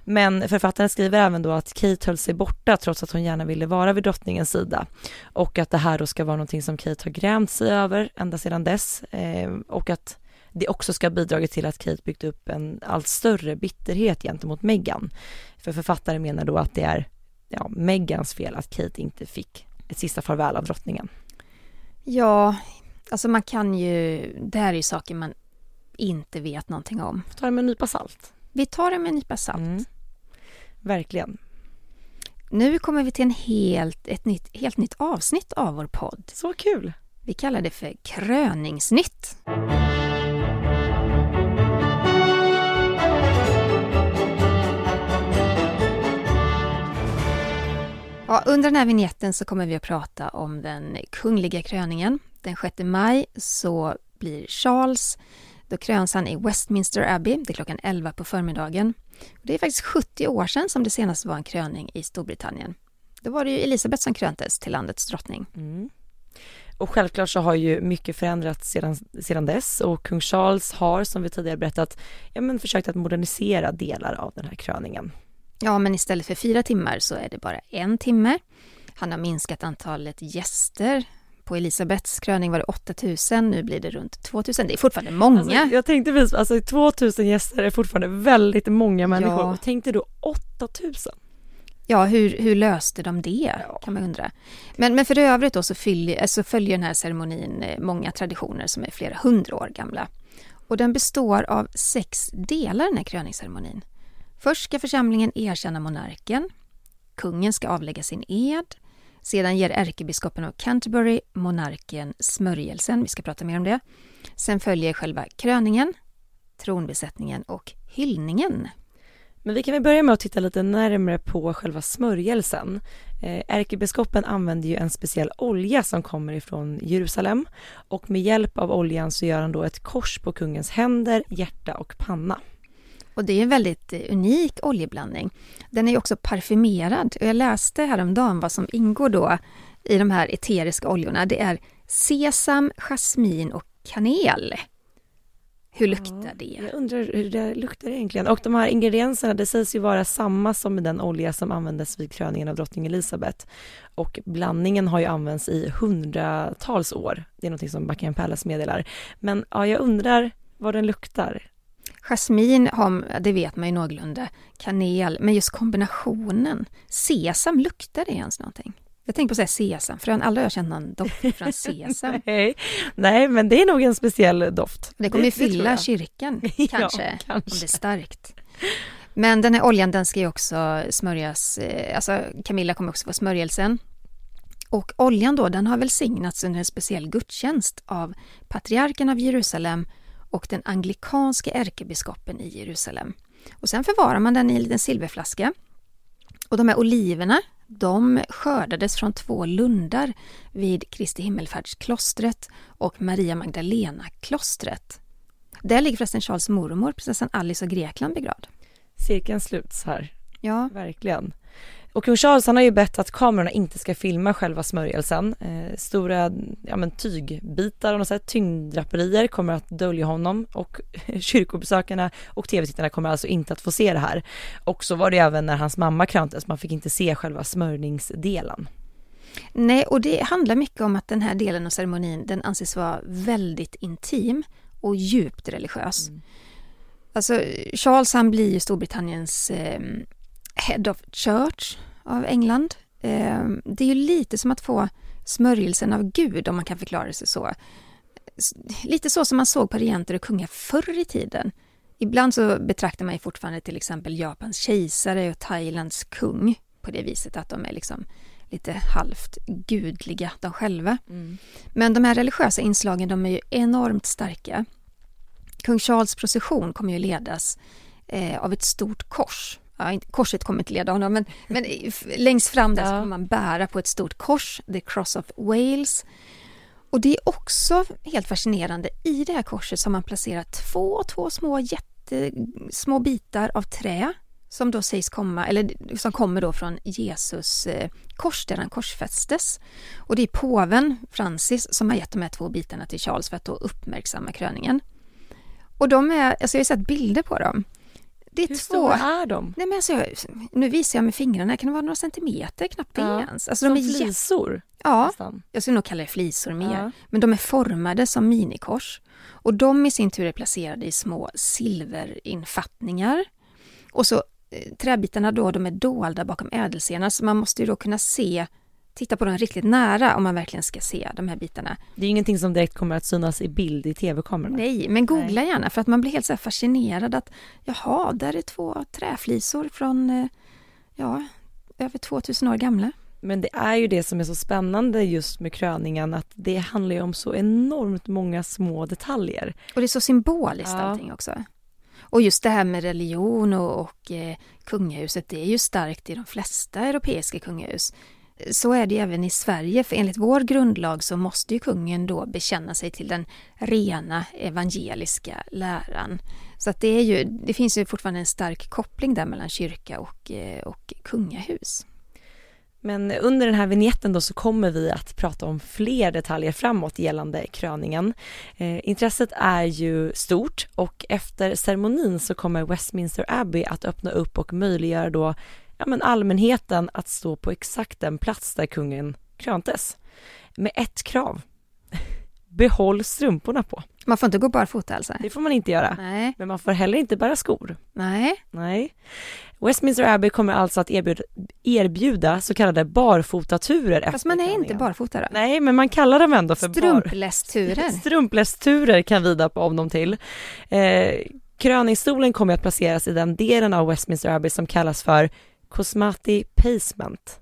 Men författaren skriver även då att Kate höll sig borta trots att hon gärna ville vara vid drottningens sida och att det här då ska vara någonting som Kate har grämt sig över ända sedan dess eh, och att det också ska ha bidragit till att Kate byggt upp en allt större bitterhet gentemot Meghan. För författaren menar då att det är ja, Megans fel att Kate inte fick ett sista farväl av drottningen. Ja, alltså man kan ju, det här är ju saker man inte vet någonting om. Ta det med en nypa salt. Vi tar det med en nypa salt. Mm. Verkligen. Nu kommer vi till en helt, ett nytt, helt nytt avsnitt av vår podd. Så kul! Vi kallar det för Kröningsnytt. Ja, under den här vignetten så kommer vi att prata om den kungliga kröningen. Den 6 maj så blir Charles, då kröns han i Westminster Abbey, det är klockan 11 på förmiddagen. Det är faktiskt 70 år sedan som det senast var en kröning i Storbritannien. Då var det ju Elisabeth som kröntes till landets drottning. Mm. Och självklart så har ju mycket förändrats sedan, sedan dess och kung Charles har som vi tidigare berättat ja, men försökt att modernisera delar av den här kröningen. Ja, men istället för fyra timmar så är det bara en timme. Han har minskat antalet gäster. På Elisabeths kröning var det 8000, nu blir det runt 2000. Det är fortfarande många. Alltså, jag tänkte precis, alltså 2000 gäster är fortfarande väldigt många människor. Ja. Tänk dig då 8000. Ja, hur, hur löste de det ja. kan man undra. Men, men för övrigt då så följer, alltså följer den här ceremonin eh, många traditioner som är flera hundra år gamla. Och den består av sex delar den här kröningsceremonin. Först ska församlingen erkänna monarken. Kungen ska avlägga sin ed. Sedan ger ärkebiskopen av Canterbury monarken smörjelsen. Vi ska prata mer om det. Sen följer själva kröningen, tronbesättningen och hyllningen. Men vi kan väl börja med att titta lite närmare på själva smörjelsen. Eh, ärkebiskopen använder ju en speciell olja som kommer ifrån Jerusalem och med hjälp av oljan så gör han då ett kors på kungens händer, hjärta och panna. Och det är en väldigt eh, unik oljeblandning. Den är också parfymerad jag läste häromdagen vad som ingår då i de här eteriska oljorna. Det är sesam, jasmin och kanel. Hur luktar ja, det? Jag undrar hur det luktar egentligen. Och de här ingredienserna, det sägs ju vara samma som med den olja som användes vid kröningen av drottning Elizabeth. Och blandningen har ju använts i hundratals år. Det är något som Buckingham Palace meddelar. Men ja, jag undrar vad den luktar. Jasmin har, det vet man ju någorlunda, kanel, men just kombinationen. Sesam, luktar det ens någonting? Jag tänker på att säga sesam, för jag har aldrig känt någon doft från [LAUGHS] sesam. nej, nej, men det är nog en speciell doft. Det kommer ju fylla kyrkan, kanske, [LAUGHS] ja, kanske, om det är starkt. Men den här oljan den ska ju också smörjas, eh, alltså Camilla kommer också få smörjelsen. Och oljan då, den har välsignats under en speciell gudstjänst av patriarken av Jerusalem och den anglikanske ärkebiskopen i Jerusalem. Och sen förvarar man den i en liten silverflaska. Och de här oliverna, de skördades från två lundar vid Kristi himmelfärdsklostret och Maria Magdalena-klostret. Där ligger förresten Charles mormor, prinsessan Alice av Grekland begravd. Cirkeln sluts här. Ja. Verkligen. Och kung Charles han har ju bett att kamerorna inte ska filma själva smörjelsen. Eh, stora ja, men tygbitar och något sätt, tyngddraperier kommer att dölja honom och [LAUGHS] kyrkobesökarna och tv-tittarna kommer alltså inte att få se det här. Och så var det även när hans mamma kröntes, man fick inte se själva smörjningsdelen. Nej, och det handlar mycket om att den här delen av ceremonin den anses vara väldigt intim och djupt religiös. Mm. Alltså Charles han blir ju Storbritanniens eh, Head of Church av England. Eh, det är ju lite som att få smörjelsen av Gud om man kan förklara sig så. Lite så som man såg på regenter och kungar förr i tiden. Ibland så betraktar man ju fortfarande till exempel Japans kejsare och Thailands kung på det viset att de är liksom lite halvt gudliga de själva. Mm. Men de här religiösa inslagen de är ju enormt starka. Kung Charles procession kommer ju ledas eh, av ett stort kors ja, korset kommer inte leda honom, men, men längst fram där ja. så kommer man bära på ett stort kors, The Cross of Wales. Och det är också helt fascinerande, i det här korset så har man placerat två, två små jättesmå bitar av trä som då sägs komma, eller som kommer då från Jesus eh, kors där han korsfästes. Och det är påven Francis som har gett de här två bitarna till Charles för att då uppmärksamma kröningen. Och de är, alltså jag har sett bilder på dem. Det är Hur två... stora är de? Nej men alltså, jag, nu visar jag med fingrarna, kan det vara några centimeter? Knappt det Ja. ens. Alltså Som de är flisor? Ja, nästan. jag skulle nog kalla det flisor mer. Ja. Men de är formade som minikors. Och de i sin tur är placerade i små silverinfattningar. Och så eh, träbitarna då, de är dolda bakom ädelstenar så man måste ju då kunna se, titta på dem riktigt nära om man verkligen ska se de här bitarna. Det är ingenting som direkt kommer att synas i bild i tv-kamerorna. Nej, men googla gärna för att man blir helt så fascinerad att jaha, där är två träflisor från, eh, ja, över 2000 år gamla. Men det är ju det som är så spännande just med kröningen att det handlar ju om så enormt många små detaljer. Och det är så symboliskt Ja. allting också. Och just det här med religion och, och eh, kungahuset, det är ju starkt i de flesta europeiska kungahus. Så är det även i Sverige, för enligt vår grundlag så måste ju kungen då bekänna sig till den rena evangeliska läran. Så att det, är ju, det finns ju fortfarande en stark koppling där mellan kyrka och, eh, och kungahus. Men under den här vignetten då så kommer vi att prata om fler detaljer framåt gällande kröningen. Eh, intresset är ju stort och efter ceremonin så kommer Westminster Abbey att öppna upp och möjliggöra då ja, men allmänheten att stå på exakt den plats där kungen kröntes. Med ett krav. [LAUGHS] Behåll strumporna på. Man får inte gå barfota alltså? Det får man inte göra. Nej, Men man får heller inte bära skor. nej. Nej. Westminster Abbey kommer alltså att erbjuda, erbjuda så kallade barfotaturer Fast man är inte barfota då? Nej, men man kallar dem ändå för. Strumplästurer. Strumplästurer [LAUGHS] kan vi döpa om dem till. Eh, kröningsstolen kommer att placeras i den delen av Westminster Abbey som kallas för Cosmati Pacement.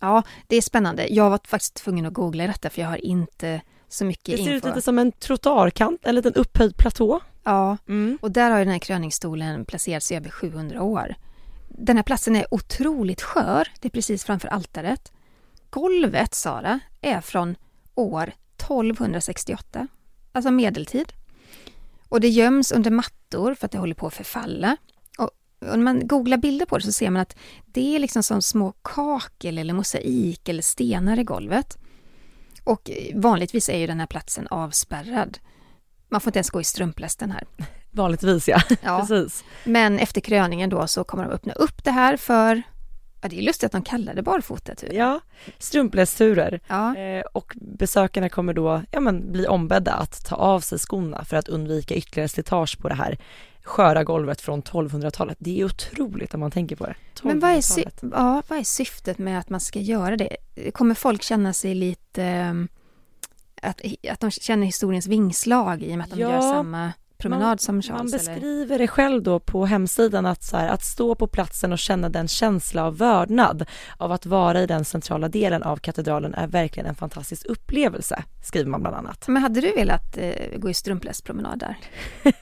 Ja, det är spännande. Jag var faktiskt tvungen att googla detta för jag har inte så mycket Det ser ut info. lite som en trottoarkant, en liten upphöjd platå. Ja, Mm. och där har ju den här kröningsstolen placerats i över 700 år. Den här platsen är otroligt skör. Det är precis framför altaret. Golvet, Sara, är från år 1268, alltså medeltid. Och det göms under mattor för att det håller på att förfalla. När man googlar bilder på det så ser man att det är liksom som små kakel eller mosaik eller stenar i golvet. Och vanligtvis är ju den här platsen avspärrad. Man får inte ens gå i strumplästen här. [LAUGHS] Vanligtvis ja, Ja. [LAUGHS] precis. Men efter kröningen då så kommer de öppna upp det här för, ja det är lustigt att de kallar det barfota typ. Ja, strumplästurer. Ja, Eh, och besökarna kommer då ja, men, bli ombedda att ta av sig skorna för att undvika ytterligare slitage på det här sköra golvet från 1200-talet. Det är otroligt om man tänker på det. men vad är, sy- 1200-talet. ja, vad är syftet med att man ska göra det? Kommer folk känna sig lite, ehm, att, att de känner historiens vingslag i och med att de Ja, gör samma promenad som Man Charles? eller? beskriver det själv då på hemsidan att, så här, att stå på platsen och känna den känsla av vördnad av att vara i den centrala delen av katedralen är verkligen en fantastisk upplevelse, skriver man bland annat. Men hade du velat eh, gå i strumplästpromenad där? [LAUGHS]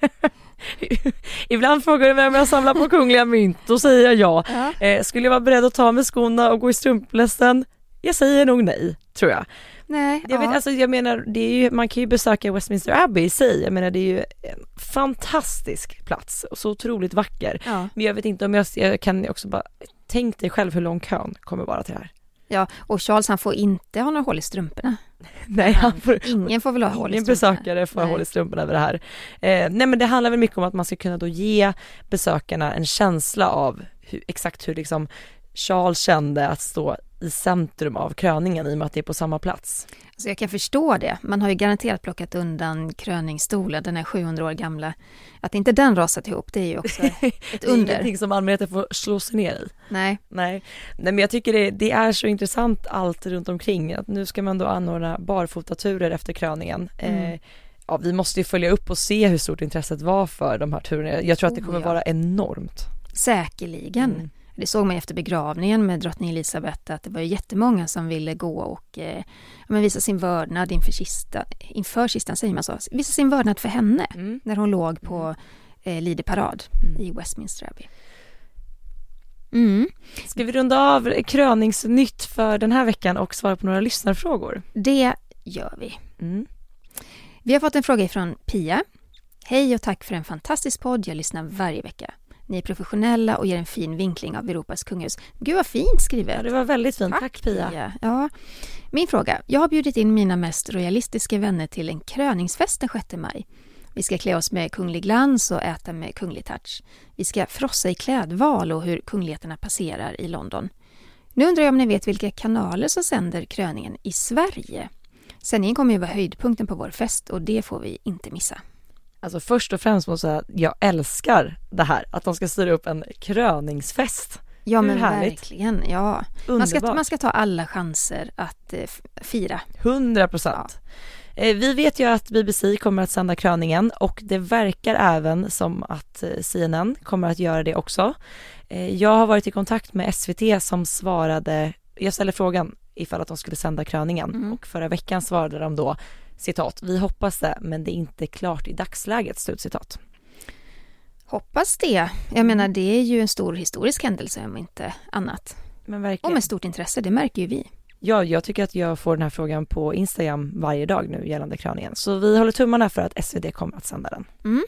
Ibland frågar du vem jag samlar på kungliga mynt, då säger jag ja. Ja. Eh, skulle jag vara beredd att ta med skorna och gå i strumplästen? Jag säger nog nej, tror jag. Nej, Jag, vet, ja. alltså, jag menar, det är ju, man kan ju besöka Westminster Abbey i sig, jag menar det är ju en fantastisk plats och så otroligt vacker. ja. Men jag vet inte om jag, jag kan också bara, tänk dig själv hur lång kön kommer vara till det här. Ja, och Charles han får inte ha några hål i strumporna. [LAUGHS] Nej, han får, Ingen får väl ha hål i ingen strumporna? besökare får ha Nej. hål i strumporna över det här. Eh, nej men det handlar väl mycket om att man ska kunna då ge besökarna en känsla av hur, exakt hur liksom Charles kände att stå i centrum av kröningen i och med att det är på samma plats. Så jag kan förstå det. Man har ju garanterat plockat undan kröningsstolen, den är 700 år gamla. Att inte den rasat ihop, det är ju också ett [LAUGHS] Det är under. ingenting som allmänheten får slå sig ner i. Nej, Nej, Nej men jag tycker det, det är så intressant allt runt omkring. Att nu ska man då anordna barfotaturer efter kröningen. Mm. Eh, ja, vi måste ju följa upp och se hur stort intresset var för de här turerna. Jag tror att det Oh, kommer ja. vara enormt. säkerligen. Mm. Det såg man efter begravningen med drottning Elisabeth att det var jättemånga som ville gå och eh, men visa sin vördnad inför, kista, inför kistan, säger man så? Visa sin vördnad för henne Mm. när hon låg på eh, Lider parad Mm. i Westminster Abbey. Mm, Ska vi runda av kröningsnytt för den här veckan och svara på några lyssnarfrågor? det gör vi. Mm. Vi har fått en fråga från Pia. Hej och tack för en fantastisk podd. Jag lyssnar varje vecka. Ni är professionella och ger en fin vinkling av Europas kungahus. Gud vad fint skrivet. Ja, det var väldigt fint. Tack, Pia. Ja. Min fråga. Jag har bjudit in mina mest royalistiska vänner till en kröningsfest den 6 maj. Vi ska klä oss med kunglig glans och äta med kunglig touch. Vi ska frossa i klädval och hur kungligheterna passerar i London. Nu undrar jag om ni vet vilka kanaler som sänder kröningen i Sverige? Sändningen kommer ju vara höjdpunkten på vår fest och det får vi inte missa. Alltså först och främst måste jag säga att jag älskar det här, att de ska styra upp en kröningsfest. Ja Hur men härligt? verkligen, ja. Man ska, man ska ta alla chanser att eh, fira. 100 procent. Eh, Vi vet ju att BBC kommer att sända kröningen och det verkar även som att eh, CNN kommer att göra det också. Eh, Jag har varit i kontakt med SVT som svarade, jag ställde frågan ifall att de skulle sända kröningen Mm. och förra veckan svarade de då citat, vi hoppas det men det är inte klart i dagsläget, slutcitat. Hoppas det. Jag menar det är ju en stor historisk händelse om inte annat. Men Och verkligen. med stort intresse, det märker ju vi. Ja, jag tycker att jag får den här frågan på Instagram varje dag nu gällande kröningen. Så vi håller tummarna för att SvD kommer att sända den. Mm.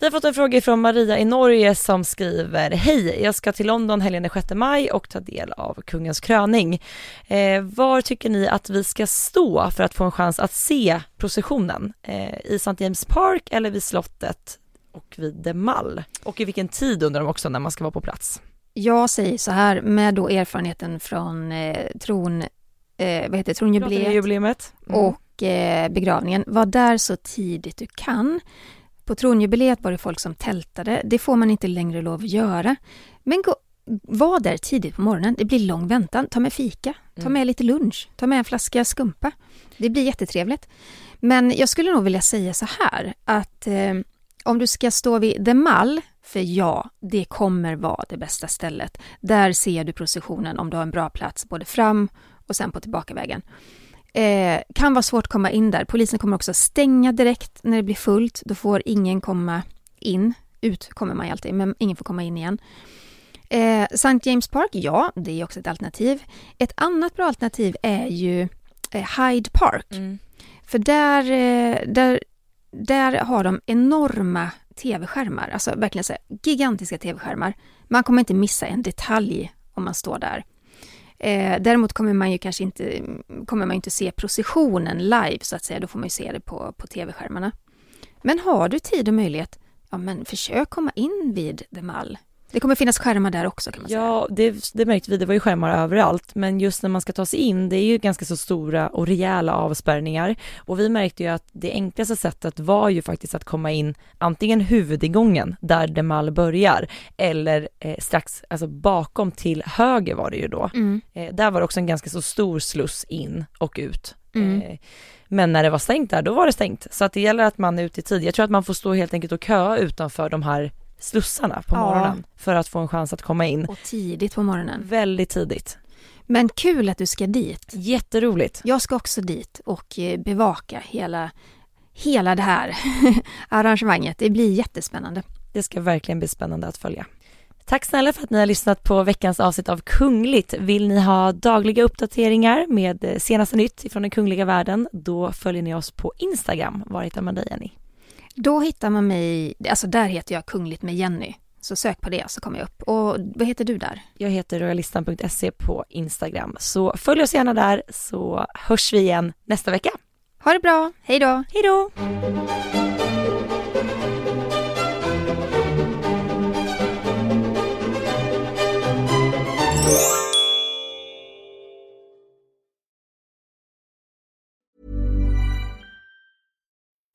Vi har fått en fråga från Maria i Norge som skriver Hej, jag ska till London helgen den 6 maj och ta del av kungens kröning. Eh, var tycker ni att vi ska stå för att få en chans att se processionen? Eh, I St. James Park eller vid slottet och vid The Mall? Och i vilken tid undrar de också när man ska vara på plats? Jag säger så här, med då erfarenheten från eh, tron, eh, vad heter tronjubileet Jubileet. Mm. och eh, begravningen. Var där så tidigt du kan. På tronjubileet var det folk som tältade. Det får man inte längre lov att göra. Men gå, var där tidigt på morgonen. Det blir lång väntan. Ta med fika. Ta Mm. med lite lunch. Ta med en flaska skumpa. Det blir jättetrevligt. Men jag skulle nog vilja säga så här att eh, om du ska stå vid The Mall, för ja, det kommer vara det bästa stället. Där ser du processionen om du har en bra plats både fram och sen på tillbakavägen. Eh, kan vara svårt att komma in där. Polisen kommer också stänga direkt när det blir fullt. Då får ingen komma in. Ut kommer man ju alltid, men ingen får komma in igen. Eh, St. James Park, ja, det är också ett alternativ. Ett annat bra alternativ är ju eh, Hyde Park. Mm. För där, eh, där, där har de enorma tv-skärmar, alltså verkligen så här, gigantiska tv-skärmar. Man kommer inte missa en detalj om man står där. Eh, däremot kommer man ju kanske inte, kommer man inte se processionen live så att säga, då får man ju se det på, på tv-skärmarna. Men har du tid och möjlighet, ja men försök komma in vid The Mall. Det kommer finnas skärmar där också kan man säga. Ja, det, det märkte vi, det var ju skärmar överallt, men just när man ska ta sig in, det är ju ganska så stora och rejäla avspärrningar och vi märkte ju att det enklaste sättet var ju faktiskt att komma in antingen huvudingången där Demal börjar eller eh, strax, alltså bakom till höger var det ju då. Mm. Eh, där var det också en ganska så stor sluss in och ut. Mm. Eh, men när det var stängt där, då var det stängt. Så att det gäller att man är ute i tid. Jag tror att man får stå helt enkelt och köa utanför de här slussarna på Ja. morgonen för att få en chans att komma in. Och tidigt på morgonen. Väldigt tidigt. Men kul att du ska dit. Jätteroligt. Jag ska också dit och eh, bevaka hela, hela det här [LAUGHS] arrangemanget. Det blir jättespännande. Det ska verkligen bli spännande att följa. Tack snälla för att ni har lyssnat på veckans avsnitt av Kungligt. Vill ni ha dagliga uppdateringar med eh, senaste nytt från den kungliga världen, då följer ni oss på Instagram. Var hittar man dig Jenny? Då hittar man mig, alltså där heter jag Kungligt med Jenny. Så sök på det så kommer jag upp. Och vad heter du där? Jag heter royalistan.se på Instagram, så följ oss gärna där så hörs vi igen nästa vecka. Ha det bra, hej då! Hej då!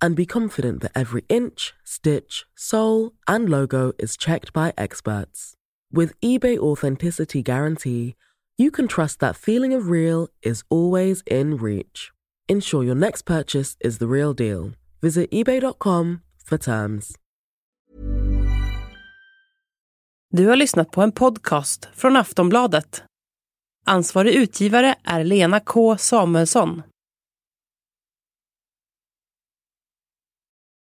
and be confident that every inch, stitch, sole, and logo is checked by experts. With eBay Authenticity Guarantee, you can trust that feeling of real is always in reach. Ensure your next purchase is the real deal. Visit eBay.com for terms. Du har lyssnat på en podcast från Aftonbladet. Ansvarig utgivare är Lena K Samuelsson.